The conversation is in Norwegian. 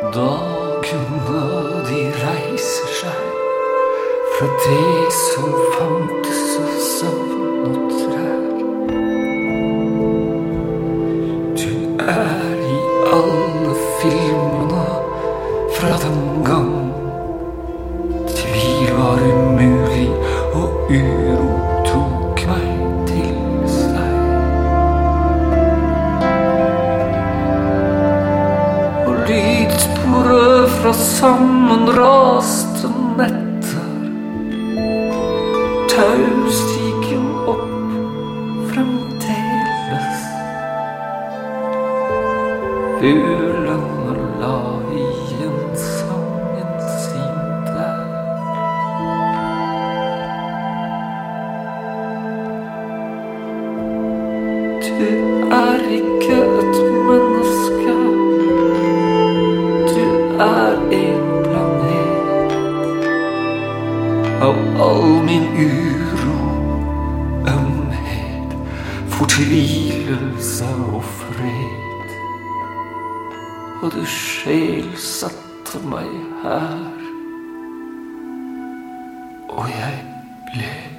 Da kunne de reise seg fra det som fantes av søvn og trær. Du er i alle filmene fra den gang lydsporet fra sammenraste netter. Taustigen opp fremdeles. Fuglene la igjen sangen sin der. Du er ikke er en planet. Av all min uro, ømhet, fortvilelse og fred. Og du sjelsatte meg her Og jeg ble